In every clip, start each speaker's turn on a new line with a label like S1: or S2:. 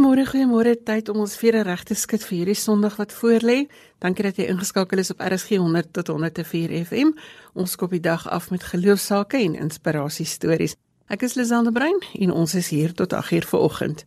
S1: Goeiemôre, goeiemôre. Tyd om ons vere reg te skud vir hierdie Sondag wat voorlê. Dankie dat jy ingeskakel is op RSG 100 tot 104 FM. Ons skop die dag af met geloofsake en inspirasie stories. Ek is Lisande Brein en ons is hier tot 8:00 vanoggend.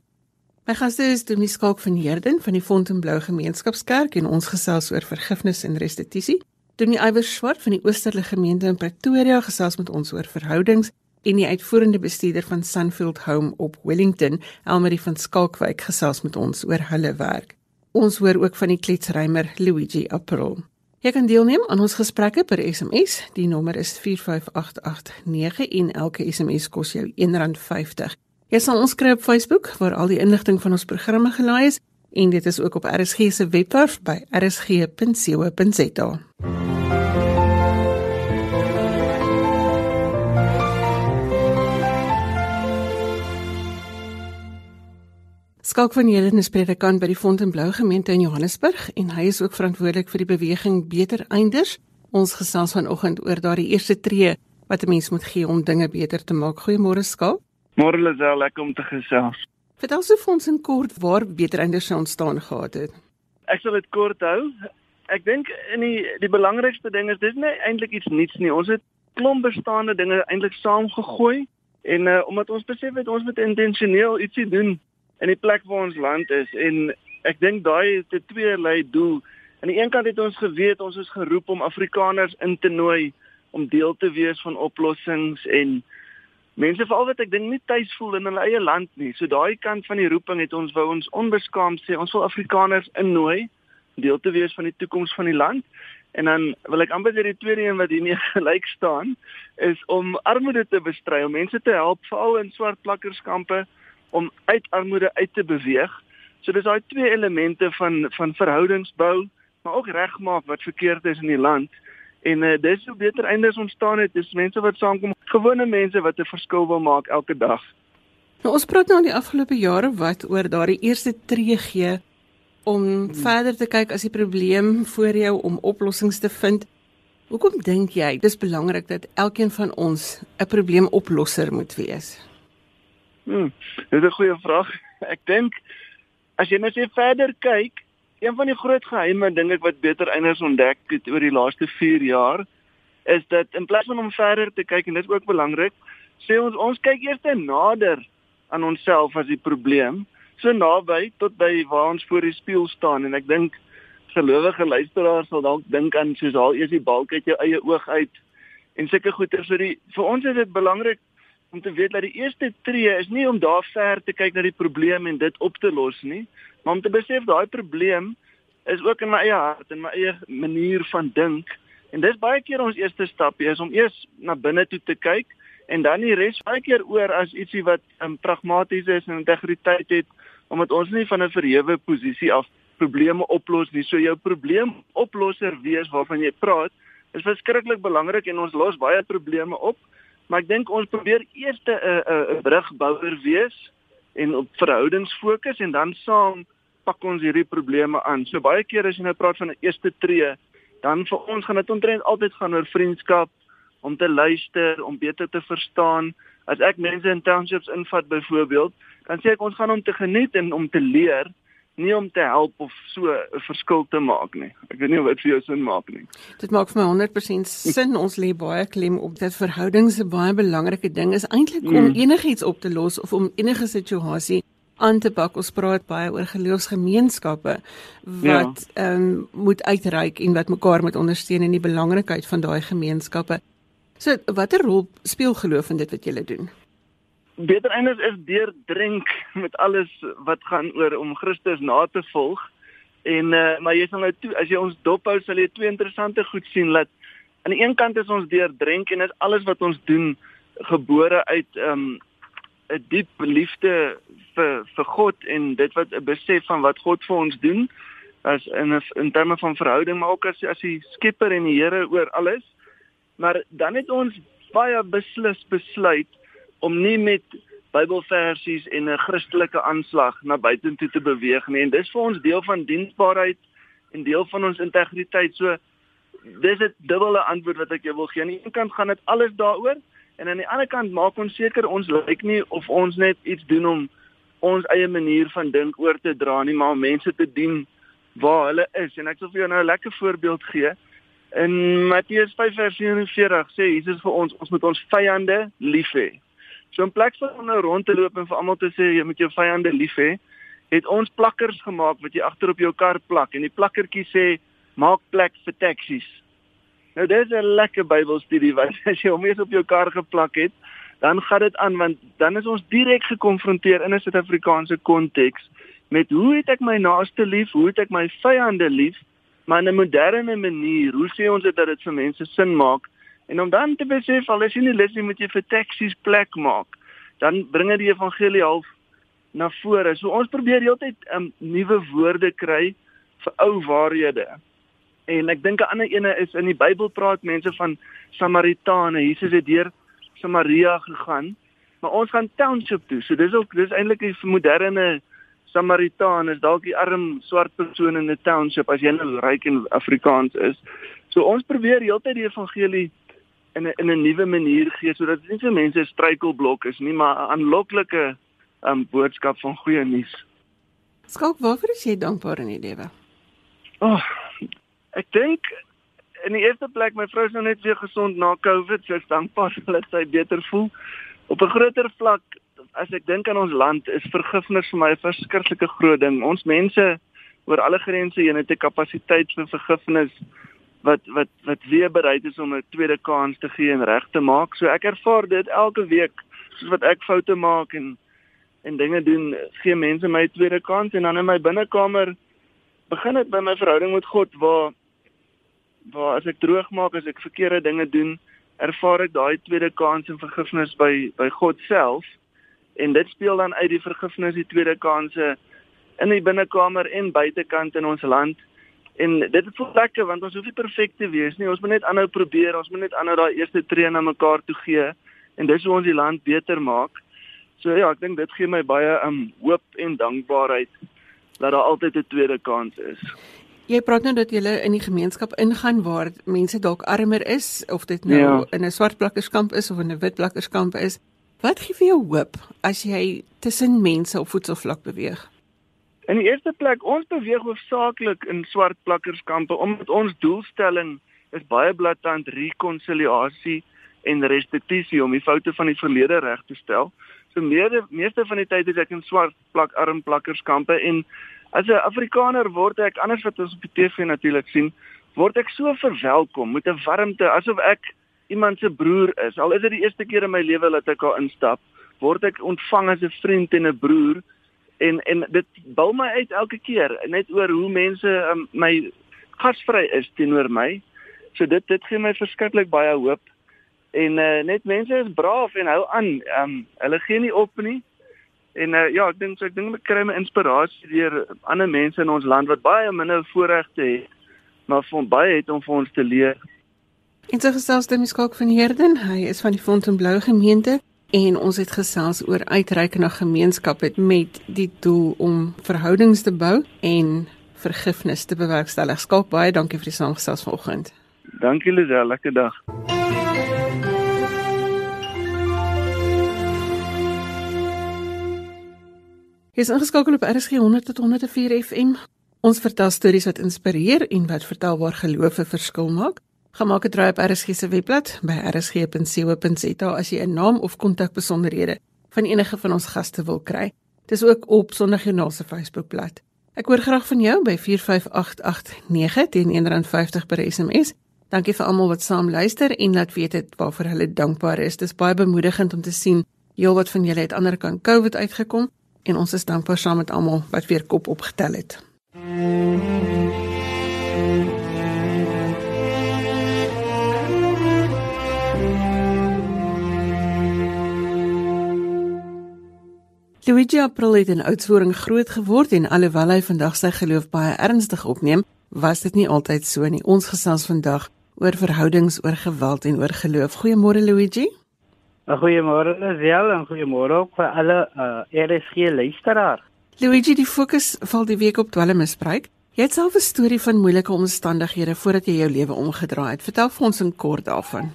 S1: My gaste is Dominee Skalk van Heerden van die Fontainebleau Gemeenskapskerk en ons gesels oor vergifnis en restituisie. Dominee Iwer Swart van die Oosterlige Gemeente in Pretoria gesels met ons oor verhoudings en die uitvoerende bestuurder van Sunfield Home op Wellington, Elmarie van Skalkwyk gesels met ons oor hulle werk. Ons hoor ook van die kletsrymer Luigi April. Jy kan deelneem aan ons gesprekke per SMS. Die nommer is 45889 en elke SMS kos jou R1.50. Jy sal ons kry op Facebook waar al die inligting van ons programme gelaai is en dit is ook op RSG se webwerf by rsg.co.za. Skalk van Heerden is predikant by die Fontainebleau gemeente in Johannesburg en hy is ook verantwoordelik vir die beweging Beter Einders. Ons gesels vanoggend oor daardie eerste tree wat 'n mens moet gee om dinge beter te maak. Goeiemôre Skalk.
S2: Môre Lisel, lekker om te gesels.
S1: Vertel so vir ons in kort waar Beter Einders ontstaan gehad het.
S2: Ek sal dit kort hou. Ek dink in die die belangrikste ding is dis nie eintlik iets nuuts nie. Ons het klomp bestaande dinge eintlik saamgegooi en uh, omdat ons besef het ons moet intentioneel ietsie doen in die plek waar ons land is en ek dink daai het 'n tweelei doel. Aan die een kant het ons geweet ons is geroep om Afrikaners in te nooi om deel te wees van oplossings en mense veral wat ek dink nie tuis voel in hulle eie land nie. So daai kant van die roeping het ons wou ons onbeskaamd sê ons wil Afrikaners innooi deel te wees van die toekoms van die land. En dan wil ek amper sê die tweede een wat hiermee gelyk staan is om armoede te bestry, om mense te help veral in swart plakkerskampe om uit armoede uit te beweeg. So dis daai twee elemente van van verhoudingsbou, maar ook regmaak wat verkeerd is in die land. En uh, dis hoe beter eindes ontstaan het. Dis mense wat saamkom, gewone mense wat 'n verskil wil maak elke dag.
S1: Nou ons praat nou in die afgelope jare wat oor daardie eerste tree gee om hmm. verder te kyk as die probleem voor jou om oplossings te vind. Hoekom dink jy dis belangrik dat elkeen van ons 'n probleemoplosser moet wees?
S2: Hm, dit is 'n goeie vraag. Ek dink as jy net nou verder kyk, een van die groot geheime ding ek wat beter einders ontdek het oor die laaste 4 jaar is dat in plaas van om verder te kyk en dit is ook belangrik, sê ons ons kyk eers nader aan onsself as die probleem, so naby tot by waar ons voor die spieël staan en ek dink gelowige luisteraars sal dalk dink aan soos al eers die balk uit jou eie oog uit en sulke goeie so die vir ons is dit belangrik om te weet dat die eerste tree is nie om daar ver te kyk na die probleem en dit op te los nie, maar om te besef daai probleem is ook in my eie hart en my eie manier van dink. En dis baie keer ons eerste stapie is om eers na binne toe te kyk en dan die res baie keer oor as ietsie wat um, pragmaties is en integriteit het omdat ons nie van 'n verhewe posisie af probleme oplos nie. So jou probleemoplosser wees waarvan jy praat is verskriklik belangrik en ons los baie probleme op. Maar ek dink ons probeer eers 'n 'n 'n brugbouer wees en op verhoudings fokus en dan saam pak ons hierdie probleme aan. So baie keer as jy nou praat van 'n eerste tree, dan vir ons gaan dit omtrent altyd gaan oor vriendskap, om te luister, om beter te verstaan. As ek mense in townships invat byvoorbeeld, dan sê ek ons gaan om te geniet en om te leer nie om te help of so 'n verskil te maak nie. Ek weet nie wat vir jou sin maak nie.
S1: Dit maak vir my 100% sin. Ons lê baie klem op dat verhoudings 'n baie belangrike ding is eintlik om mm. enigiets op te los of om enige situasie aan te pak. Ons praat baie oor geloofsgemeenskappe wat ja. ehm ja. um, moet uitreik en wat mekaar moet ondersteun en die belangrikheid van daai gemeenskappe. So watter rol speel geloof in dit wat julle doen?
S2: Beter eintlik is deurdrink met alles wat gaan oor om Christus na te volg. En uh, maar jy sal nou toe as jy ons dophou sal jy twee interessante goed sien dat aan die een kant is ons deurdrink en is alles wat ons doen gebore uit 'n um, 'n diep liefde vir vir God en dit wat 'n besef van wat God vir ons doen as in 'n in terme van verhouding maar ook as as die Skepper en die Here oor alles. Maar dan het ons baie beslis besluit om nie met Bybelversies en 'n Christelike aanslag na buitentoe te beweeg nie en dis vir ons deel van diensbaarheid en deel van ons integriteit. So dis 'n dubbele antwoord wat ek jou wil gee. Aan die een kant gaan dit alles daaroor en aan die ander kant maak ons seker ons lyk nie of ons net iets doen om ons eie manier van dink oor te dra nie, maar om mense te dien waar hulle is. En ek sal vir jou nou 'n lekker voorbeeld gee. In Matteus 5:44 sê Jesus vir ons, ons moet ons vyande lief hê. So in plek van om nou rond te loop en vir almal te sê jy moet jou vyande lief hê, het ons plakkers gemaak wat jy agter op jou kar plak en die plakkertjie sê maak plek vir taksies. Nou dis 'n lekker Bybelstudie wat as jy hom eens op jou kar geplak het, dan gaan dit aan want dan is ons direk gekonfronteer in 'n Suid-Afrikaanse konteks met hoe het ek my naaste lief, hoe het ek my vyande lief, maar in 'n moderne manier. Hoe sê ons dit dat dit vir mense sin maak? En om dan te besef al is jy nie lus nie moet jy vir taksies plek maak. Dan bring dit die evangelie half na vore. So ons probeer heeltyd um, nuwe woorde kry vir ou waarhede. En ek dink 'n ander ene is in die Bybel praat mense van Samaritane. Jesus het deur Samaria gegaan, maar ons gaan township toe. So dis ook dis eintlik 'n moderne Samaritaan is dalk die arm swart persoon in 'n township as jy nou ryk en Afrikaans is. So ons probeer heeltyd die evangelie in 'n in 'n nuwe manier gee sodat dit nie vir mense 'n struikelblok is nie, maar 'n aanloklike um, boodskap van goeie nuus.
S1: Skalk, waarvoor is jy dankbaar in die lewe?
S2: Oh, ek dink in die eerste plek my vrou is nou net weer gesond na COVID, so ek dankbaar dat sy beter voel. Op 'n groter vlak, as ek dink aan ons land, is vergifnis vir my 'n verskriklike groot ding. Ons mense oor alle grense heen het 'n kapasiteit vir vergifnis wat wat wat weer bereid is om 'n tweede kans te gee en reg te maak. So ek ervaar dit elke week soos wat ek foute maak en en dinge doen, gee mense my 'n tweede kans en dan in my binnekamer begin dit by my verhouding met God waar waar as ek droog maak, as ek verkeerde dinge doen, ervaar ek daai tweede kans en vergifnis by by God self. En dit speel dan uit die vergifnis, die tweede kanse in die binnekamer en buitekant in ons land. En dit voel lekker want ons hoef nie perfek te wees nie. Ons moet net aanhou probeer. Ons moet net aanhou daai eerste tree na mekaar toe gee en dis hoe ons die land beter maak. So ja, ek dink dit gee my baie um hoop en dankbaarheid dat daar altyd 'n tweede kans is.
S1: Jy praat nou dat jy in die gemeenskap ingaan waar mense dalk armer is of dit nou ja. in 'n swart plakkerskamp is of in 'n wit plakkerskamp is. Wat gee vir jou hoop as jy tussen mense op voedselvlak beweeg?
S2: In die eerste plek, ons beweeg hoofsaaklik in swart plakkerskampe omdat ons doelstelling is baie blaatant rekonsiliasie en restituisie om die foute van die verlede reg te stel. So meeste meeste van die tyd is ek in swart plak arm plakkerskampe en As 'n Afrikaner word ek anders wat ons op die TV natuurlik sien, word ek so verwelkom met 'n warmte asof ek iemand se broer is. Al is dit die eerste keer in my lewe dat ek daar instap, word ek ontvang as 'n vriend en 'n broer en en dit bou my uit elke keer net oor hoe mense um, my gasvry is teenoor my. So dit dit gee my verskriklik baie hoop. En uh, net mense is braaf en hou aan. Um, hulle gee nie op nie. En uh, ja, ek dink so ek dink ek kry my inspirasie deur ander mense in ons land wat baie minder voorregte het, maar van baie het om vir ons te leer.
S1: En so gesels dit miskok van Herden, hy is van die Fontainebleau gemeente en ons het gesels oor uitreik na gemeenskappe met die doel om verhoudings te bou en vergifnis te bewerkstellig. Skalk baie dankie vir die saamgesels vanoggend.
S2: Dankie Lisel, lekker dag.
S1: Hier is ingeskakel op RSG 100 tot 104 FM. Ons vertel stories wat inspireer en wat vertel waar geloof 'n verskil maak. Gemaak het draai op RSG se webblad by rsg.co.za as jy 'n naam of kontakbesonderhede van enige van ons gaste wil kry. Dis ook op Sondagjoernaal se Facebookblad. Ek hoor graag van jou by 45889 teen R1.50 per SMS. Dankie vir almal wat saam luister en laat weet dit waarvoor hulle dankbaar is. Dit is baie bemoedigend om te sien heelwat van julle het ander kant COVID uitgekom en ons is dankbaar saam met almal wat weer kop opgetel het. Luigi April het in Oudtshoorn groot geword en alhoewel hy vandag sy geloof baie ernstig opneem, was dit nie altyd so nie. Ons gesels vandag oor verhoudings, oor geweld en oor geloof. Goeiemôre Luigi.
S3: Goeiemôre Lisel en goeiemôre ook vir alle uh, RSG luisteraars.
S1: Luigi, die fokus val die week op dwelmmisbruik. Jy het self 'n storie van moeilike omstandighede voordat jy jou lewe omgedraai het. Vertel vir ons in kort daarvan.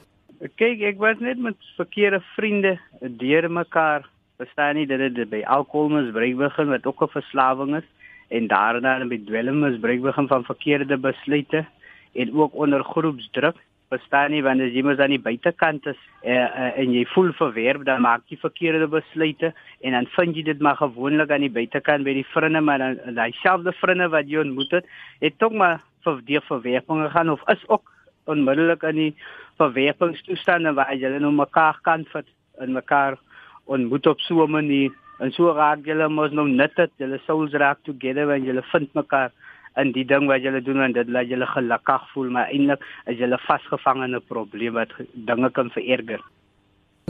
S3: Kyk, ek was net met verkeerde vriende deur mekaar Verstaan nie dat dit by alkoholmisbruik begin wat ook 'n verslawing is en daarna by dwelmmisbruik begin van verkeerde besluite en ook onder groepsdruk verstaan nie wanneer jy mos aan die buitekant is uh, uh, en jy voel verwerp dan maak jy verkeerde besluite en dan vind jy dit maar gewoonlik aan die buitekant by die vriende maar dan daai selfde vriende wat jy ontmoet het het tog maar vir die verwerping gegaan of is ook onmiddellik in die verwerpingstoestande waar jy nou mekaar kan vat en mekaar ontmoet op so 'n manier en so raak julle mos nou net dit julle souls raak together en julle vind mekaar in die ding wat julle doen en dit laat julle gelukkig voel maar eintlik is julle vasgevang in 'n probleem wat dinge kan vererger.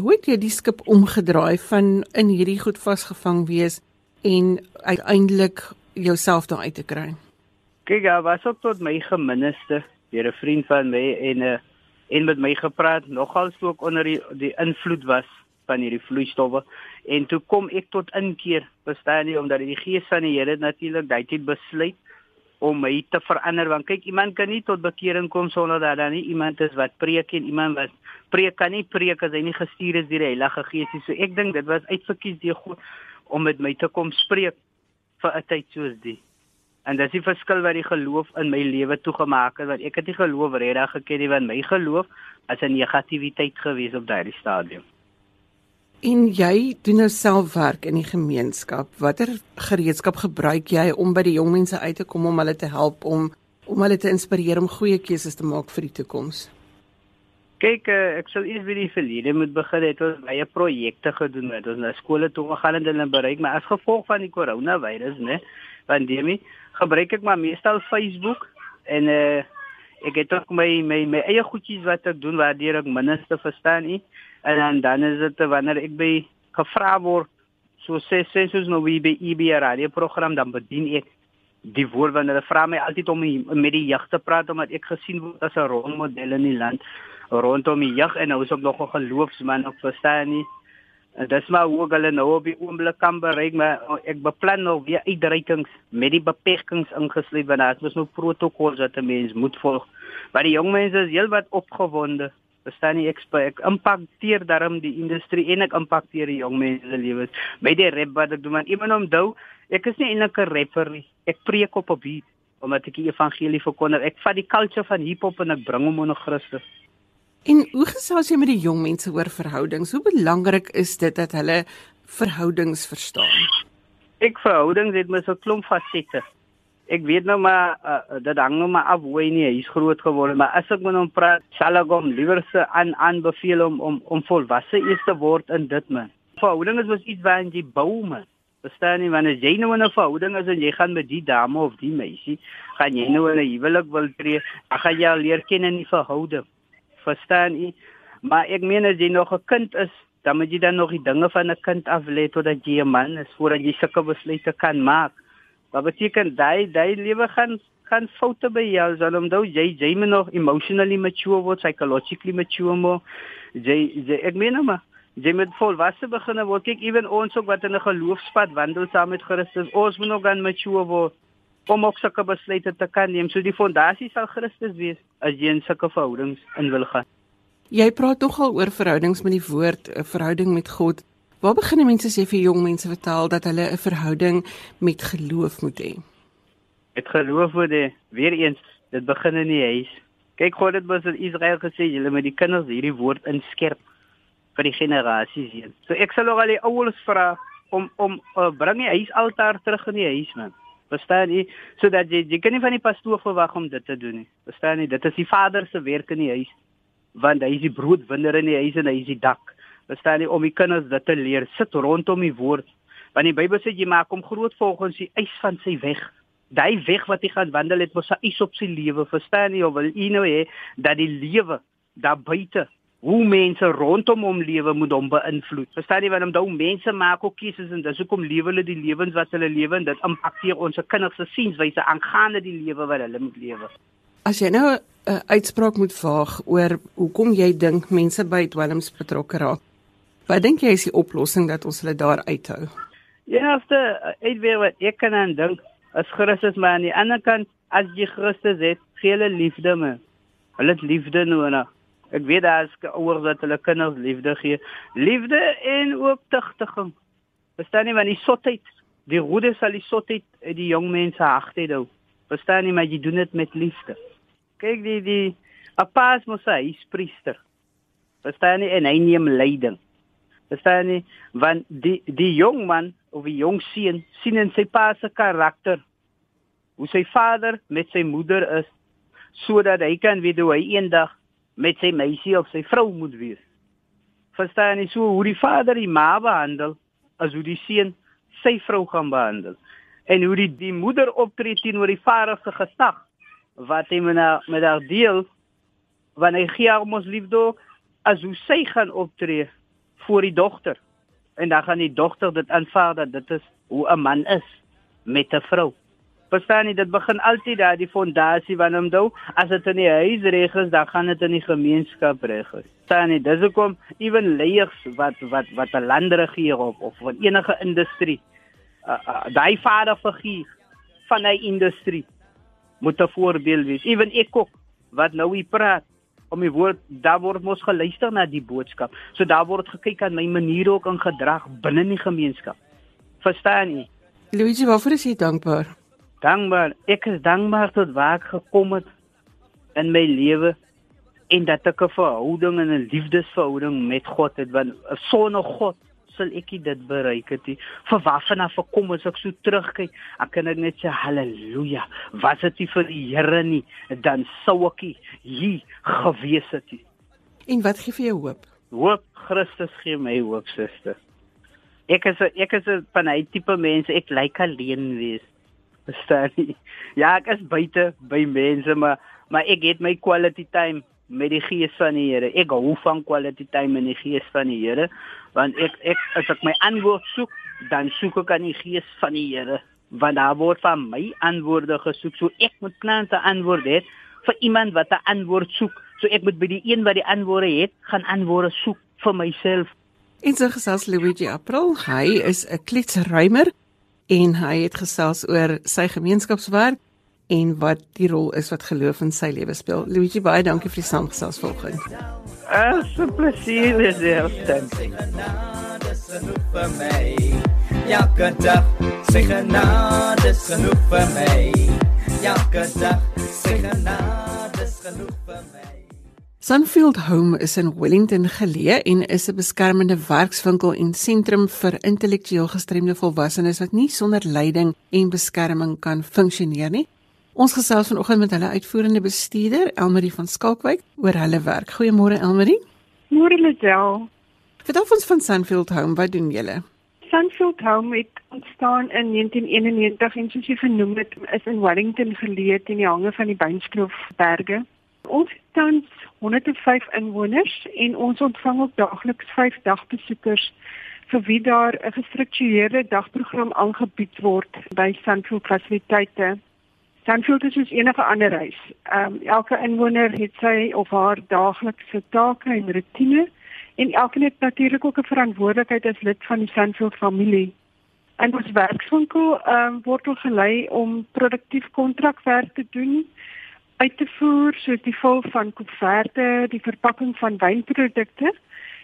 S1: Hoe het jy die skip omgedraai van in hierdie goed vasgevang wees en uiteindelik jouself daar uit te kry?
S3: Kyk, ja, was ook tot my geminste deur 'n vriend van my en 'n uh, en met my gepraat nogal so ook onder die die invloed was van hierdie vloeistowwe. En toe kom ek tot inkeer verstaan jy omdat die gees van die Here natuurlik daai tyd besluit om my te verander want kyk iemand kan nie tot bekering kom sonder dat daar nie iemand is wat preek en iemand wat preek kan nie preek as hy nie gestuur is deur die Heilige Gees nie. So ek dink dit was uitverkies deur God om met my te kom spreek vir 'n tyd soos die. En dis die verskil wat die geloof in my lewe toegemaak het want ek het nie geloof regtig geken nie want my geloof as 'n negativiteit gewees op daardie stadium
S1: En jy doen nou self werk in die gemeenskap. Watter gereedskap gebruik jy om by die jong mense uit te kom om hulle te help om om hulle te inspireer om goeie keuses te maak vir die toekoms?
S3: Kyk, uh, ek sal eers by die verlede moet begin. Het ons baie projekte gedoen met ons na skole toe gegaan en hulle bereik, maar as gevolg van die koronavirus, né, pandemie, gebruik ek maar meestal Facebook en uh ek het ook my my my eie goedjies wat ek doen waardeur ek minste verstaan nie en dan dan is dit wanneer ek by gevra word so sê sê soos nou wie by EB radio program dan bedien ek die woord wanneer hulle vra my altyd om met die jeug te praat omdat ek gesien word as 'n rolmodel in die land rondom die jeug en nou is ook nog 'n geloofsman op verstaan nie. Dis maar hoe hulle nou op die oomblik kan bereik maar ek beplan nou weer uitreikings met die beperkings ingesluit want daar is nou protokolle wat 'n mens moet volg. Maar die jong mense is heelwat opgewonde verstaan nie ek ek impakteer daarom die industrie en ek impakteer die jong mense se lewens. Met die rap wat ek doen want iemand onthou ek is nie eintlik 'n rapper nie. Ek preek op 'n beat omdat ek die evangelie verkondig. Ek vat die culture van hip hop en ek bring hom onder Christus.
S1: En hoe gesels jy met die jong mense oor verhoudings? Hoe belangrik is dit dat hulle verhoudings verstaan?
S3: Ek verhoudings het my so klomp fasette ek weet nou maar uh, dit hang nou maar af hoe hy nie hy's groot geword maar as ek met hom praat sal ek hom liewer se aan aanbeveel om om om volwasse eers te word in dit man. Verhouding is mos iets wat jy bou man. Verstaan nie wanneer jy nou in 'n verhouding is en jy gaan met die dame of die meisie gaan jy nou in 'n huwelik wil tree dan gaan jy al leer ken in die verhouding. Verstaan nie? Maar ek meen as jy nog 'n kind is dan moet jy dan nog die dinge van 'n kind af lê totdat jy 'n man is voordat jy sulke besluite kan maak Wat beteken daai daai lewe gaan gaan foute by jou, so omdat jy jy moet nog emotionally mature word, psychologically mature word. Jy jy ek meen nou maar jy moet volwasse begin word. Kyk, ewen ons ook wat in 'n geloofspad wandel saam met Christus, ons moet nog gaan mature word om ook sulke besluite te kan neem. So die fondasie sal Christus wees as jy in sulke verhoudings in wil gaan.
S1: Jy praat tog al oor verhoudings met die woord, 'n verhouding met God. Waar begin mense sê vir jong mense vertel dat hulle 'n verhouding met geloof moet hê?
S3: Met geloof word weer eens dit begin in die huis. Kyk God het mos in Israel gesê julle moet die kinders hierdie woord inskerp vir die generasies heen. So ek sal ook al die ouers vra om om uh, bring die huisaltaar terug in die huis man. Verstaan jy? Sodat jy jy kan nie van die pastoor verwag om dit te doen nie. Verstaan jy? Dit is die vader se werk in die huis. Want hy is die broodwinner in die huis en hy is die dak verstaan jy om die kinders dit te leer. Sit rondom die woord want die Bybel sê jy maak hom groot volgens die eis van sy weg. Daai weg wat hy gaan wandel het mos hy is op sy lewe. Verstaan jy of wil jy nou hê dat die lewe daar buite hoe mense rondom hom lewe moet hom beïnvloed? Verstaan jy want om mense maak ook keuses en dis hoekom lewe hulle die lewens wat hulle lewe en dit impakteer ons kinders se sienswyse aangaande die lewe wat hulle moet lewe.
S1: As jy nou 'n uitspraak moet waag oor hoekom jy dink mense by dwelms betrokke raak Wat dink jy is die oplossing dat ons hulle daar uithou?
S3: Ja, eerste uitweer wat ek kan aan dink as Christus maar aan die ander kant as jy Christus het, gee hulle liefde me. Hulle het liefde nodig. Ek weet daar is ouers wat hulle kinders liefde gee. Liefde en ook tugtiging. Verstaan nie want die sotheid, die roede sal die sotheid uit die jong mense hagte hou. Verstaan nie maar jy doen dit met liefde. Kyk die die Apas mos hy is priester. Verstaan nie en hy neem leiding. Verstaan nie want die die jong man of die jong seun sien in sy pa se karakter hoe sy vader met sy moeder is sodat hy kan weet hoe hy eendag met sy meisie of sy vrou moet wees. Verstaan nie so hoe die vader die ma behandel as hoe die seun sy vrou gaan behandel en hoe die die moeder optree teenoor die vader se geslag wat hy met haar met haar deel wanneer hy haar mos liefde as hoe sy gaan optree voor die dogter en dan gaan die dogter dit aanvaar dat dit is hoe 'n man is met 'n vrou. Verstaan jy dit begin altyd daar die fondasie van hom dou as dit in die huis reg is dan gaan dit in die gemeenskap reg is. Verstaan jy dis hoekom ewen leiers wat wat wat 'n landregeer of of van enige industrie uh, uh, daai vaderfiguur van 'n industrie moet 'n voorbeeld wees. Ewen ek ook wat nou hier praat om die woord daar word mos geluister na die boodskap. So daar word gekyk aan my manier ook in gedrag binne die gemeenskap. Verstaan jy?
S1: Luigi, waarvoor is jy dankbaar?
S3: Dankbaar. Ek is dankbaar tot waar ek gekom het in my lewe en dat ek 'n verhouding en 'n liefdesverhouding met God het want sonder God sal ek dit bereik het. Vir waarvan af kom as ek so terugkyk, ek kan net sê haleluja. Was dit nie vir die Here nie, dan sou ek hier gewees het.
S1: En wat gee vir jou hoop?
S3: Hoop Christus gee my hoop, suster. Ek is ek is van 'n tipe mens, ek lyk alleen wees. Verstaan jy? Ja, ek is buite by mense, maar maar ek het my quality time met die gees van die Here. Ek hou van quality time in die gees van die Here, want ek ek as ek my antwoord soek, dan soek ek aan die gees van die Here, want daar word van my antwoorde gesoek. So ek moet plan te antwoord hê vir iemand wat 'n antwoord soek. So ek moet by die een wat die antwoorde het, gaan antwoorde soek vir myself.
S1: En so gesels Luigi April, hy is 'n kletsruimer en hy het gesels oor sy gemeenskapswerk en wat die rol is wat geloof in sy lewe speel. Luigi, baie dankie vir die saamgesels vanoggend.
S3: Ah, so plesier is dit. Ja, gedag, sê genade is genoeg vir my. Ja, gedag, sê genade is genoeg vir my.
S1: Sunfield Home is in Wellington geleë en is 'n beskermende werkswinkel en sentrum vir intellektueel gestremde volwassenes wat nie sonder leiding en beskerming kan funksioneer nie. Ons gesels vanoggend met hulle uitvoerende bestuurder, Elmarie van Skalkwyk, oor hulle werk. Goeiemôre Elmarie.
S4: Môre Lisel.
S1: Vertel ons van Sunfield Home, wat doen julle?
S4: Sunfield Home het ontstaan in 1991 en soos jy genoem het, is in Wellington geleë in die hange van die Beinskloofberge. Ons tans 105 inwoners en ons ontvang ook daagliks 5 dagbesoekers vir wie daar 'n gestruktureerde dagprogram aangebied word by Sunfield fasiliteite. Sandfield is soos enige ander huis. Ehm um, elke inwoner het sy of haar daaglikse take en rotine en elkeen het natuurlik ook 'n verantwoordelikheid as lid van die Sandfield familie. En ons werkswinkel ehm um, word gelei om produktief kontrakwerk te doen uit te voer soos die vul van koeverte, die verpakking van wynprodukte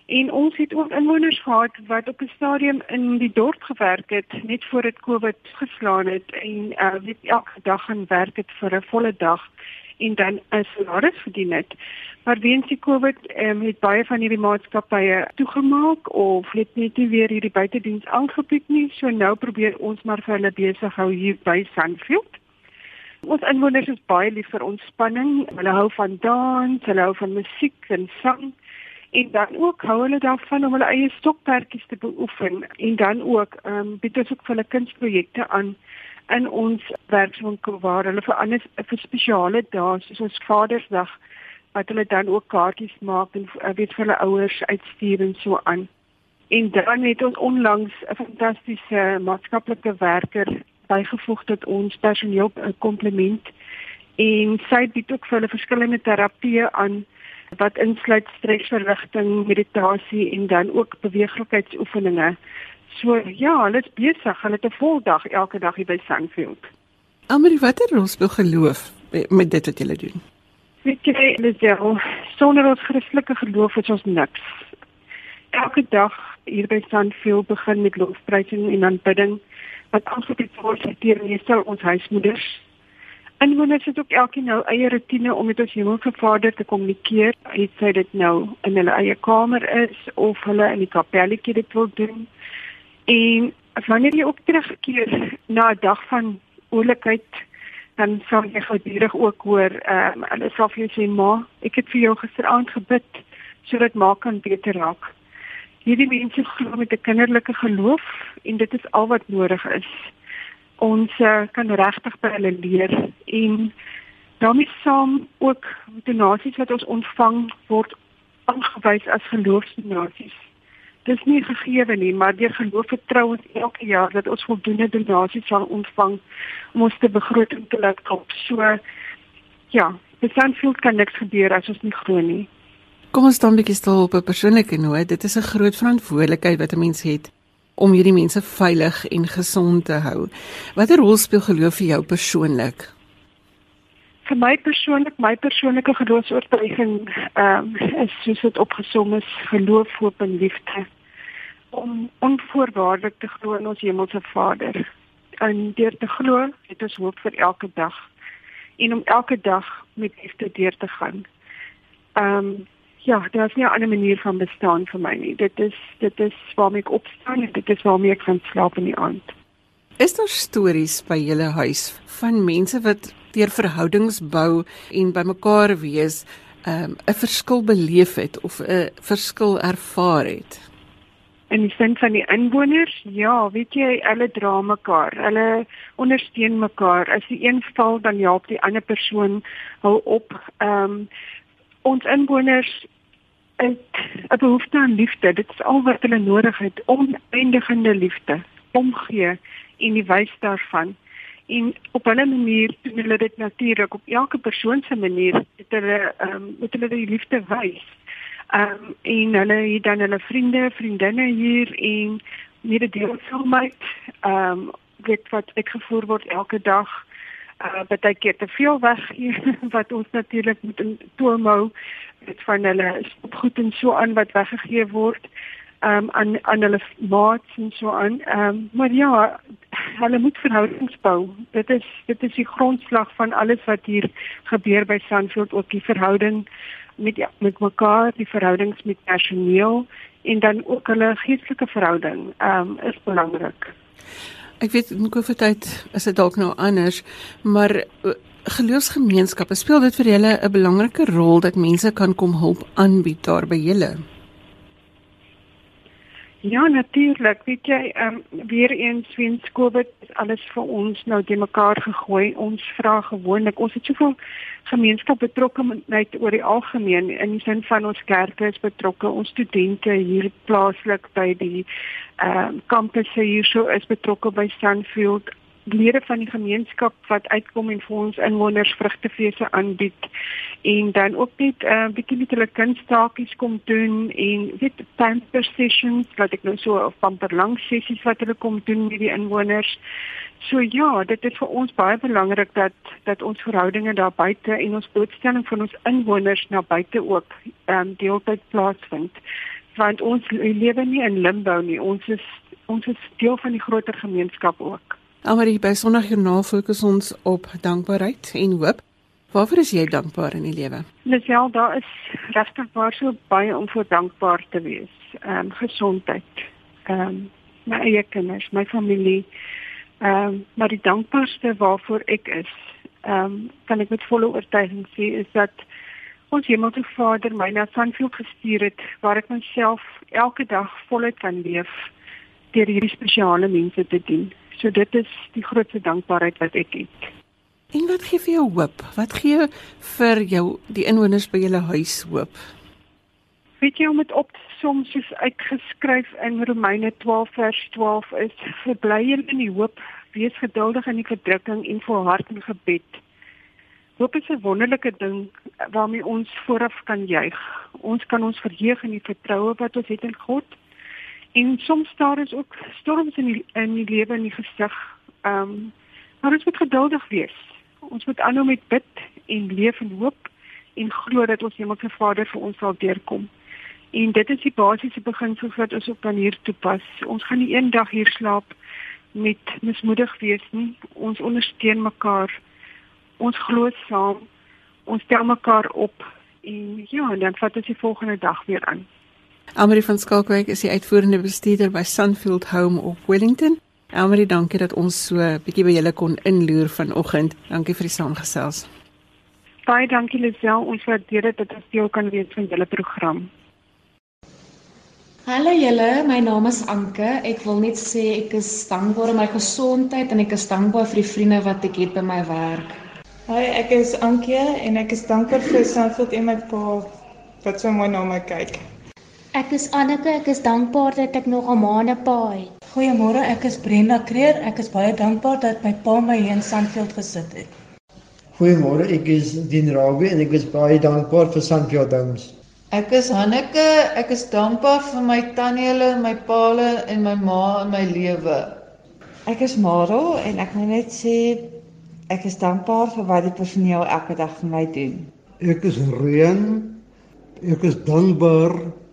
S4: En ons het ook inwoners gehad wat op 'n stadium in die dorp gewerk het net voor dit COVID geslaan het en uh weet elke dag gaan werk het vir 'n volle dag en dan 'n salaris verdien het. Maar weens die COVID um, het baie van hierdie maatskappye toegemaak of het net nie weer hierdie buitediens aangebied nie. So nou probeer ons maar vir hulle besig hou hier by Sandfield. Ons inwoners is baie lief vir ontspanning. Hulle hou van dans, hulle hou van musiek en sang en dan ook hou hulle daarvan om hulle eie stokperdjies te beoefen en dan ook ehm um, bied ons ook vir hulle kunsprojekte aan in ons werkswinkel waar hulle vir anders vir spesiale dae soos ons Vadersdag wat hulle dan ook kaartjies maak en uh, weet vir hulle ouers uitstuur en so aan. En dan het ons onlangs 'n fantastiese maatskaplike werker bygevoeg tot ons personeel kompliment en sy bied ook vir hulle verskillende terapieë aan wat insluit stresverligting, meditasie en dan ook beweeglikheidsoefeninge. So ja, hulle is besig, hulle het 'n vol dag elke dag hier by Sandfield.
S1: Almarie, watter rol speel geloof met dit wat julle doen?
S4: Weet jy, Lisel, sonder ons Christelike geloof is ons niks. Elke dag hier by Sandfield begin met lofprysing en aanbidding wat aangebied word deur meestal ons huismoeders. Inwoners het ook elkeen nou eie rotine om met ons Hemelse Vader te kommunikeer. Hy sê dit nou in hulle eie kamer is of hulle in die kapelletjie dit wil doen. En wanneer jy ook terugkeer na 'n dag van oulikheid dan sal jy gedurig ook hoor ehm um, hulle sal vir jou sê ma, ek het vir jou gisteraand gebid sodat ma kan beter raak. Hierdie mense glo met 'n kinderlike geloof en dit is al wat nodig is. Ons uh, kan regtig by hulle leer en daarmee saam ook donasies wat ons ontvang word aangewys as geloofsdonasies dis nie gegee nie, maar deur geloof vertrou ons elke jaar dat ons voldoende donasies sal ontvang om ons te begroting te laat kom. So ja, besanfield kan niks gebeur as ons nie glo nie.
S1: Kom ons dan bietjie stil op 'n persoonlike noot. Dit is 'n groot verantwoordelikheid wat 'n mens het om hierdie mense veilig en gesond te hou. Watter rol speel geloof vir jou persoonlik?
S4: vir my persoonlik my persoonlike geloofsoortuiging ehm um, is soos dit opgesom is geloof hoop en liefde om onvoorwaardelik te glo in ons hemelse Vader en deur te glo het ons hoop vir elke dag en om elke dag met liefde deur te gaan ehm um, ja daar is nie 'n ander manier van bestaan vir my nie dit is dit is waarmee ek opstaan en dit is waarmee ek gaan slaap in die aand
S1: Is daar stories by julle huis van mense wat deur verhoudings bou en bymekaar wees, um, 'n um, verskil beleef het of 'n verskil ervaar het.
S4: In die sin van die inwoners, ja, weet jy, hulle dra mekaar. Hulle ondersteun mekaar. As die een val, dan help die ander persoon hou op. Ehm um, ons inwoners het 'n behoefte aan liefde. Dit is al wat hulle nodig het, oneindige liefde, omgee en die wys daarvan en op 'n manier doen hulle dit natuurlik op elke persoon se manier het hulle ehm um, met hulle die liefde wys. Ehm um, en hulle het dan hulle vriende, vriendinne hier en meer deel van my ehm um, dit wat ek gevoer word elke dag uh baie keer te veel weg hier wat ons natuurlik moet hou dit van hulle goed en so aan wat weggegee word um, aan aan hulle maats en so aan. Um, maar ja, hulle moet verhoudings bou. Dit is dit is die grondslag van alles wat hier gebeur by Sandfield ook die verhouding met ja, met mekaar, die verhoudings met personeel en dan ook hulle geestelike verhouding um, is belangrik.
S1: Ek weet in COVID tyd is dit dalk nou anders, maar uh, geloofsgemeenskappe speel dit vir julle 'n belangrike rol dat mense kan kom hulp aanbied daar by julle.
S4: Ja, natuurlik. Weet jy, ehm um, weer eens weens COVID alles vir ons nou te mekaar gegooi. Ons vra gewoonlik, ons het soveel gemeenskap betrokkenheid oor die algemeen in die sin van ons kerke is betrokke, ons studente hier plaaslik by die ehm um, kampusse hierso is betrokke by Sunfield lede van die gemeenskap wat uitkom en vir ons inwoners vrugtefeeste aanbied en dan ook net 'n uh, bietjie met hulle kunstaakies kom doen en weet pamper sessions wat ek nou so of pamper lang sessies wat hulle kom doen met die inwoners. So ja, dit is vir ons baie belangrik dat dat ons verhoudinge daar buite en ons blootstelling van ons inwoners na buite ook ehm um, deeltyd plaasvind. Want ons lewe nie in limbo nie. Ons is ons is deel van die groter gemeenskap ook.
S1: Almarie by Sondagjoernaal fokus ons op dankbaarheid en hoop. Waarvoor is jy dankbaar in die lewe?
S4: Lisel, daar is regtig baie so baie om voor dankbaar te wees. Ehm um, gesondheid. Ehm um, my eie kinders, my familie. Ehm um, maar die dankbaarste waarvoor ek is, ehm um, kan ek met volle oortuiging sê is dat ons Hemelse Vader my na Sanfield gestuur het waar ek myself elke dag voluit kan leef deur hierdie spesiale mense te dien. So dit is die grootste dankbaarheid wat ek het.
S1: En wat gee vir jou hoop? Wat gee vir jou die inwoners by julle huis hoop?
S4: Weet jy om dit op soms soos uitgeskryf in Romeine 12 vers 12 is: "Verbly julle in die hoop, wees geduldig in die verdrukking en volhard in gebed." Hoop is 'n wonderlike ding waarmee ons vooraf kan juig. Ons kan ons verheug in die vertroue wat ons het in God En soms daar is ook storms in die, in die lewe in die gesig. Ehm um, maar ons moet geduldig wees. Ons moet aanhou met bid en leef en hoop en glo dat ons Hemelse Vader vir ons sal deurkom. En dit is die basiese beginsels wat ons op dan hier toepas. Ons gaan nie eendag hier slaap met mismoedig wees nie. Ons ondersteun mekaar. Ons glo saam. Ons stel mekaar op en ja, en dan vat ons die volgende dag weer aan.
S1: Almarie van Skalkwyk is die uitvoerende bestuurder by Sunfield Home op Wellington. Almarie, dankie dat ons so 'n bietjie by julle kon inloer vanoggend. Dankie vir die saamgesels.
S4: Baie dankie Lisel, ons waardeer dit dat ons deel kan wees van julle program.
S5: Hallo julle, my naam is Anke. Ek wil net sê ek is dankbaar vir my gesondheid en ek is dankbaar vir die vriende wat ek het by my werk.
S6: Hi, ek is Ankie en ek is dankbaar vir Sunfield en my pa wat so mooi na my kyk.
S7: Ek is Anneke, ek is dankbaar dat ek nog 'n maande pa het.
S8: Goeiemôre, ek is Brenda Kreer. Ek is baie dankbaar dat my pa my hier in Sandfield gesit het.
S9: Goeiemôre, ek is Dien Rabie en ek is baie dankbaar vir Sandfield Homes.
S10: Ek is Hanneke, ek is dankbaar vir my tanniele, my paale en my ma in my lewe.
S11: Ek is Maro en ek wil net sê ek is dankbaar vir wat die personeel elke dag vir my doen.
S12: Ek is Reën. Ek is dankbaar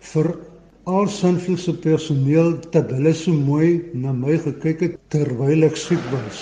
S12: vir al Sunfield se personeel dat hulle so mooi na my gekyk het terwyl ek siek was.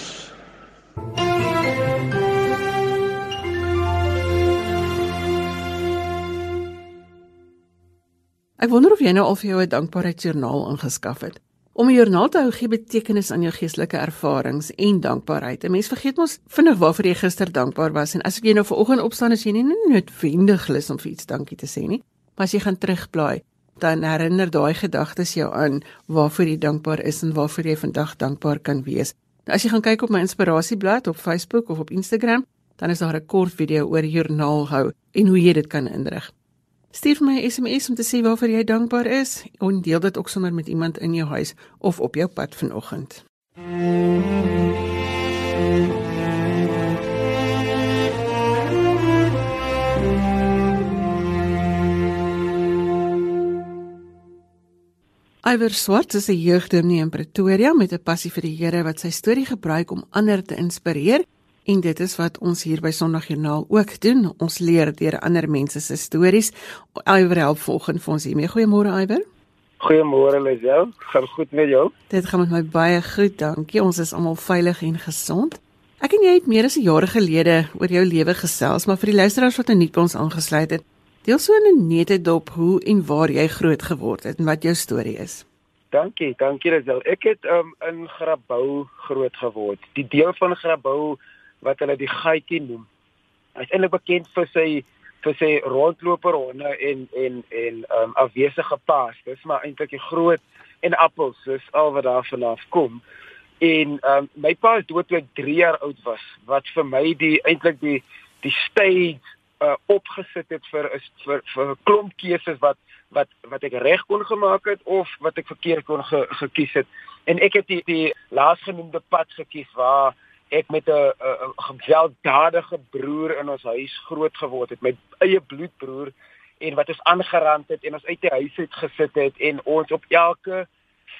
S1: Ek wonder of jy nou al vir jou 'n dankbaarheidsjoernaal ingeskaf het. Om 'n joernaal te hou gee betekenis aan jou geestelike ervarings en dankbaarheid. 'n Mens vergeet mos vinnig waarvoor jy gister dankbaar was en as ek jy nou vanoggend opstaan as jy nie noodwendig lus om vir iets dankie te sê nie, maar as jy gaan terugblaai, dan herinner daai gedagtes jou aan waarvoor jy dankbaar is en waarvoor jy vandag dankbaar kan wees. Nou as jy gaan kyk op my inspirasieblad op Facebook of op Instagram, dan is daar 'n kort video oor joernaal hou en hoe jy dit kan inrig. Stuur my 'n SMS om te sê waarvoor jy dankbaar is en deel dit ook sommer met iemand in jou huis of op jou pad vanoggend. Iwer Swart is 'n jeugdominee in Pretoria met 'n passie vir die Here wat sy storie gebruik om ander te inspireer en dit is wat ons hier by Sondagjoernaal ook doen. Ons leer deur ander mense se stories. Iwer help volgens vir ons hiermee. Goeiemôre Iwer.
S13: Goeiemôre Lisel. Gaan goed met jou?
S1: Dit gaan met my baie goed, dankie. Ons is almal veilig en gesond. Ek en jy het meer as 'n jaar gelede oor jou lewe gesels, maar vir die luisteraars wat nou nie by ons aangesluit het, Deel so 'n nette dop hoe en waar jy groot geword het en wat jou storie is.
S13: Dankie, dankie Razel. Ek het um, in Grabouw groot geword. Die deel van Grabouw wat hulle die gaatjie noem. Hy is eintlik bekend vir sy vir sy rondloper honde en en en um, afwesige paas. Dis maar eintlik die groot en appels, dis al wat daar vanaf kom. En um, my pa is dood toe ek 3 jaar oud was, wat vir my die eintlik die die stage uh, opgesit het vir is vir vir 'n klomp keuses wat wat wat ek reg kon gemaak het of wat ek verkeerd kon ge, gekies het. En ek het die die laasgenoemde pad gekies waar ek met 'n gewelddadige broer in ons huis groot geword het my eie bloedbroer en wat ons aangerand het en ons uit die huis uit gesit het en ons op elke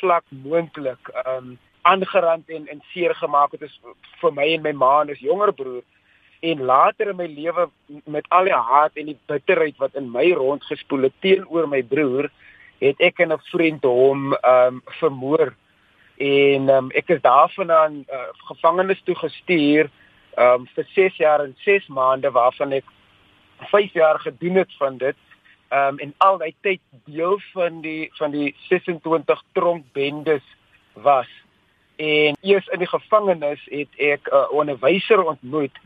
S13: vlak moontlik um aangerand en en seer gemaak het is vir my en my ma en ons jonger broer en later in my lewe met al die haat en die bitterheid wat in my rondgespoel het teenoor my broer het ek en 'n vriend hom um, vermoor. En um, ek is daarvandaan uh, gevangenis toe gestuur um, vir 6 jaar en 6 maande waarvan ek 5 jaar gedoen het van dit. Um, en al daai tyd deel van die van die 26 tronkbendes was. En eers in die gevangenis het ek 'n uh, onderwyser ontmoet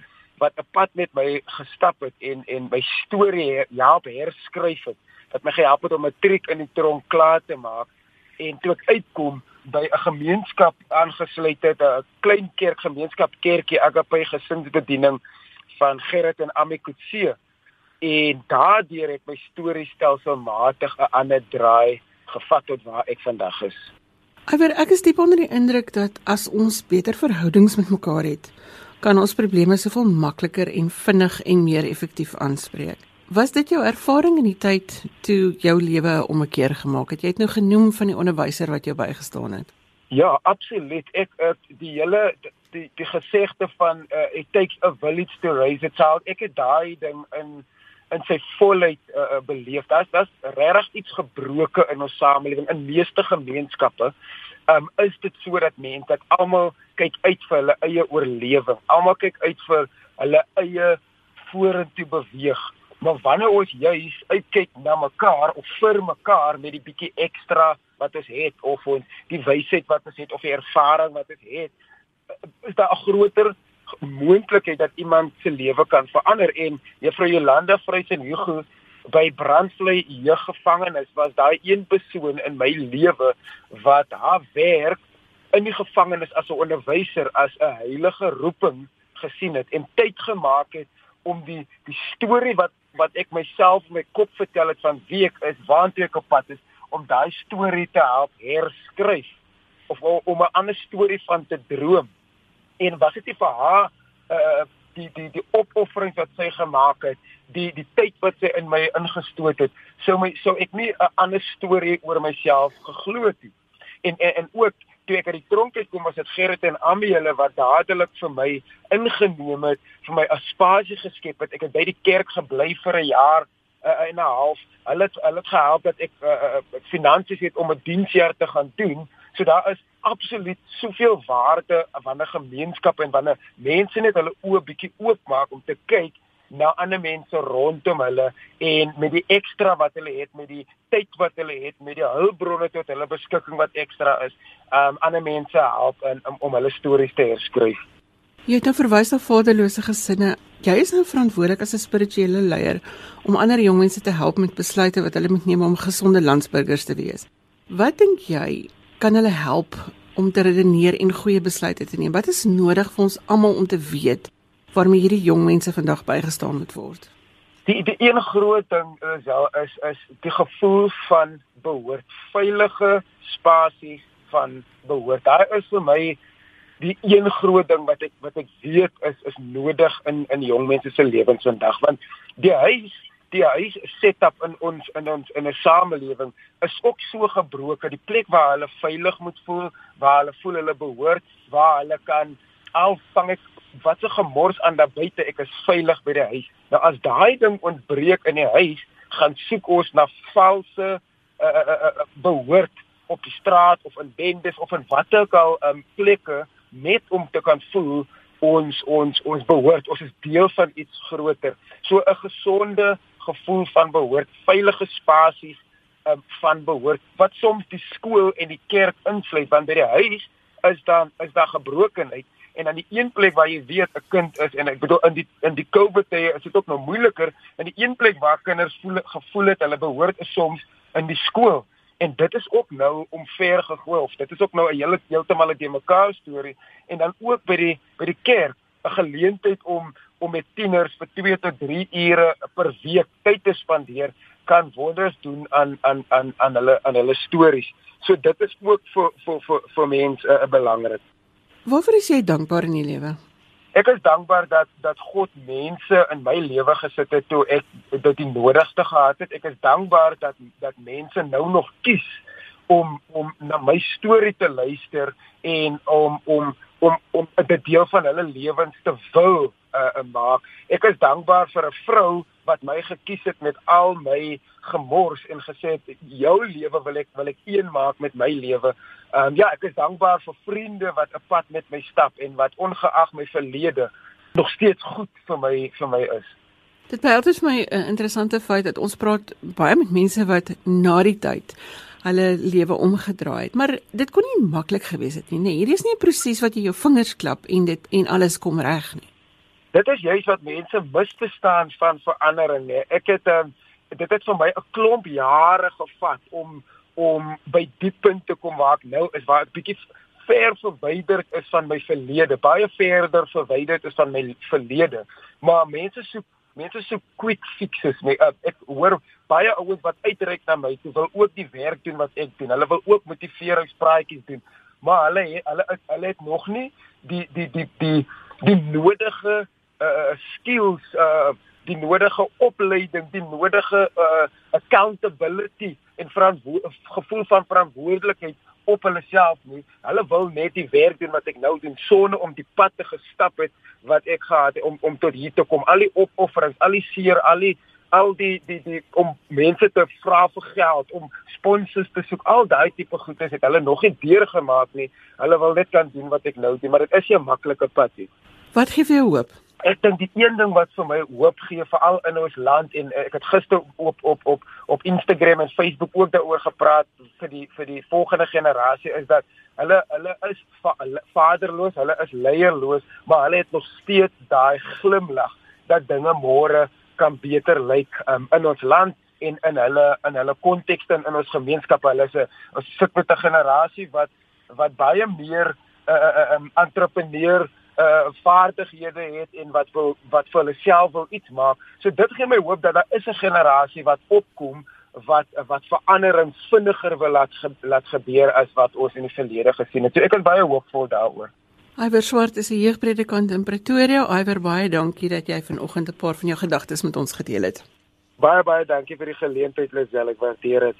S13: wat 'n pad met my gestap het en en my storie help herskryf het wat my gehelp het om 'n matriek in die tronk klaar te maak en toe ek uitkom by 'n gemeenskap aangesluit het 'n klein kerk gemeenskap kerkie Agape gesinsbediening van Gerrit en Amikutse en daardeur het my storie stelselmatig 'n ander draai gevat tot waar ek vandag is.
S1: Iwer ek is diep onder die indruk dat as ons beter verhoudings met mekaar het kan ons probleme soveel makliker en vinnig en meer effektief aanspreek. Was dit jou ervaring in die tyd toe jou lewe 'n ommekeer gemaak het? Jy het nou genoem van die onderwyser wat jou bygestaan het.
S13: Ja, absoluut. Ek ek die hele die die gesegde van uh, it takes a village to raise a child. Ek het daai ding in in sy volheid uh, beleef. Daar's daar's regtig iets gebroke in ons samelewing in meeste gemeenskappe. Um is dit sodat mense dat almal kyk uit vir hulle eie oorlewing. Almal kyk uit vir hulle eie vorentoe beweeg. Maar wanneer ons juis uitkyk na mekaar of vir mekaar met die bietjie ekstra wat ons het of ons die wysheid wat ons het of die ervaring wat ons het, is daar 'n groter moontlikheid dat iemand se lewe kan verander en juffrou Jolanda Vrysen Hugo by Brandvlei jeuggevangenis was daai een persoon in my lewe wat haar werk in die gevangenis as 'n onderwyser as 'n heilige roeping gesien het en tyd gemaak het om die die storie wat wat ek myself in my kop vertel het van wie ek is, waartoe ek op pad is om daai storie te help herskryf of om 'n ander storie van te droom en was dit vir haar uh die die die opofferings wat sy gemaak het, die die tyd wat sy in my ingestoot het, sou my sou ek nie 'n ander storie oor myself geglo het nie. En, en en ook toe ek uit die tronk uit kom was dit Gerrit en Ami hulle wat dadelik vir my ingeneem het, vir my aspasie geskep het. Ek het by die kerk gebly vir 'n jaar uh, en 'n half. Hulle het hulle het gehelp dat ek uh, uh, finansies het om 'n diensjaar te gaan doen. So daar is absoluut soveel waarde wanneer gemeenskappe en wanneer mense net hulle oë bietjie oopmaak om te kyk na ander mense rondom hulle en met die ekstra wat hulle het met die tyd wat hulle het met die hulpbronne tot hulle beskikking wat ekstra is um ander mense help in om, om hulle stories te herskryf.
S1: Jy het nou verwys na vaderlose gesinne. Jy is nou verantwoordelik as 'n spirituele leier om ander jong mense te help met besluite wat hulle moet neem om gesonde landsburgers te wees. Wat dink jy kan hulle help om te redeneer en goeie besluite te neem? Wat is nodig vir ons almal om te weet waarmee hierdie jong mense vandag bygestaan moet word?
S13: Die die een groot ding is ja, is is die gevoel van behoort, veilige spasie van behoort. Daar is vir my die een groot ding wat ek wat ek weet is is nodig in in jong mense se lewens vandag want die huis die huis setup in ons in ons in 'n samelewing is ook so gebroken. Die plek waar hulle veilig moet voel, waar hulle voel hulle behoort, waar hulle kan alvang ek wat se gemors aan daar buite, ek is veilig by die huis. Nou as daai ding ontbreek in die huis, gaan soek ons na valse uh, uh, uh, behoort op die straat of in bendes of in watter ook al um, plekke net om te kan voel ons ons ons behoort ons is deel van iets groter. So 'n gesonde gevoel van behoort, veilige spasies um, van behoort wat soms die skool en die kerk insluit want by die huis is dan is daar gebrokenheid en dan die een plek waar jy weet 'n kind is en ek bedoel in die in die COVID tye is dit ook nou moeiliker en die een plek waar kinders voel gevoel het hulle behoort is soms in die skool en dit is ook nou omver gegooi of dit is ook nou 'n hele heeltemal 'n de mekaar storie en dan ook by die by die kerk 'n geleentheid om om met tieners vir 2 tot 3 ure per week tyd te spandeer kan wonders doen aan aan aan aan hulle aan hulle stories. So dit is ook vir vir vir vir mense uh, belangrik.
S1: Waarvoor is jy dankbaar in die lewe?
S13: Ek is dankbaar dat dat God mense in my lewe gesit het toe ek dit die nodigste gehad het. Ek is dankbaar dat dat mense nou nog kies om om na my storie te luister en om om om om 'n deel van hulle lewens te wil uh, maak. Ek is dankbaar vir 'n vrou wat my gekies het met al my gemors en gesê het jou lewe wil ek wil ek een maak met my lewe. Ehm um, ja, ek is dankbaar vir vriende wat 'n pad met my stap en wat ongeag my verlede nog steeds goed vir my vir my is.
S1: Dit bly altyd vir my 'n interessante feit dat ons praat baie met mense wat na die tyd hulle lewe omgedraai het. Maar dit kon nie maklik gewees het nie. Nee, hierdie is nie 'n proses wat jy jou vingers klap en dit en alles kom reg nie.
S13: Dit is juist wat mense misverstaan van verandering, nê. Ek het um, dit het vir my 'n klomp jare gevat om om by die punt te kom waar ek nou is waar ek bietjie ver verwyderd is van my verlede, baie verder verwyderd is van my verlede. Maar mense soek mense soek quick fixes. My, uh, ek hoor baie ouens wat uitreik na my, hulle wil ook die werk doen wat ek doen. Hulle wil ook motiveringspraatjies doen. Maar hulle hulle hulle het nog nie die die die die die nodige uh skills uh die nodige opleiding, die nodige uh accountability en gevoel van verantwoordelikheid op hulle self nie. Hulle wil net die werk doen wat ek nou doen sonder om die pad te gestap het wat ek gehad het om om tot hier te kom. Al die opofferings, al die seer, al die al die die die om mense te vra vir geld, om sponsors te soek, al daai tipe goedes het hulle nog nie deurgemaak nie. Hulle wil net kan doen wat ek nou doen, maar dit is 'n maklike pad nie.
S1: Wat gee vir jou hoop?
S13: Ek dink die een ding wat vir my hoop gee veral in ons land en ek het gister op op op op Instagram en Facebook ook daaroor gepraat vir die vir die volgende generasie is dat hulle hulle is va, vaderloos, hulle is leierloos, maar hulle het nog steeds daai glimlag dat dinge môre kan beter lyk um, in ons land en in hulle in hulle konteks en in ons gemeenskap. Hulle is 'n ons sit met 'n generasie wat wat baie meer 'n uh, uh, uh, um, entrepreneur uh vaardighede het en wat wil wat vir hulle self wil iets maak. So dit gee my hoop dat daar is 'n generasie wat opkom wat wat verandering vinniger wil laat ge, laat gebeur as wat ons in die verlede gesien het. So ek is baie hoopvol daaroor.
S1: Iwer Swart is 'n jeugpredikant in Pretoria. Iwer, baie dankie dat jy vanoggend 'n paar van jou gedagtes met ons gedeel het.
S13: Baie baie dankie vir die geleentheid, Lisel. Ek waardeer dit.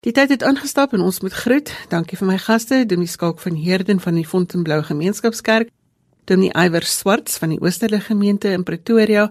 S1: Die tyd het aangestap en ons moet groet. Dankie vir my gaste, Dominee Skalk van Heerden van die Fontainebleau Gemeenskapskerk, Dominee Iwer Swart van die Oosterlike Gemeente in Pretoria,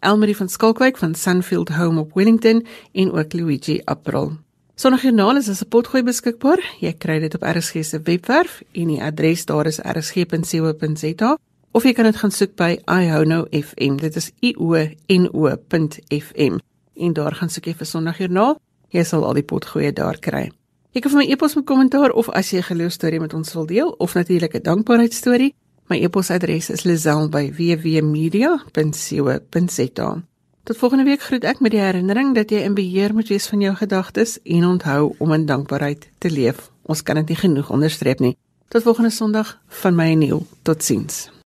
S1: Elmarie van Skalkwyk van Sunfield Home op Wellington en ook Luigi April. Sondagjoernaal is as 'n potgooi beskikbaar. Jy kry dit op RSG se webwerf en die adres daar is rsg.co.za of jy kan dit gaan soek by iHono FM. Dit is i o n o.fm. En daar gaan soek jy vir Sondagjoernaal. Jy sal al die potgoeie daar kry. Jy kan vir my e-pos met kommentaar of as jy 'n geloostorie met ons wil deel of natuurlik 'n dankbaarheidstorie. My e-posadres is lazel@wwmedia.co.za. Tot volgende week groet ek met die herinnering dat jy in beheer moet wees van jou gedagtes en onthou om in dankbaarheid te leef. Ons kan dit nie genoeg onderstreep nie. Tot volgende Sondag van my en Neil. Totsiens.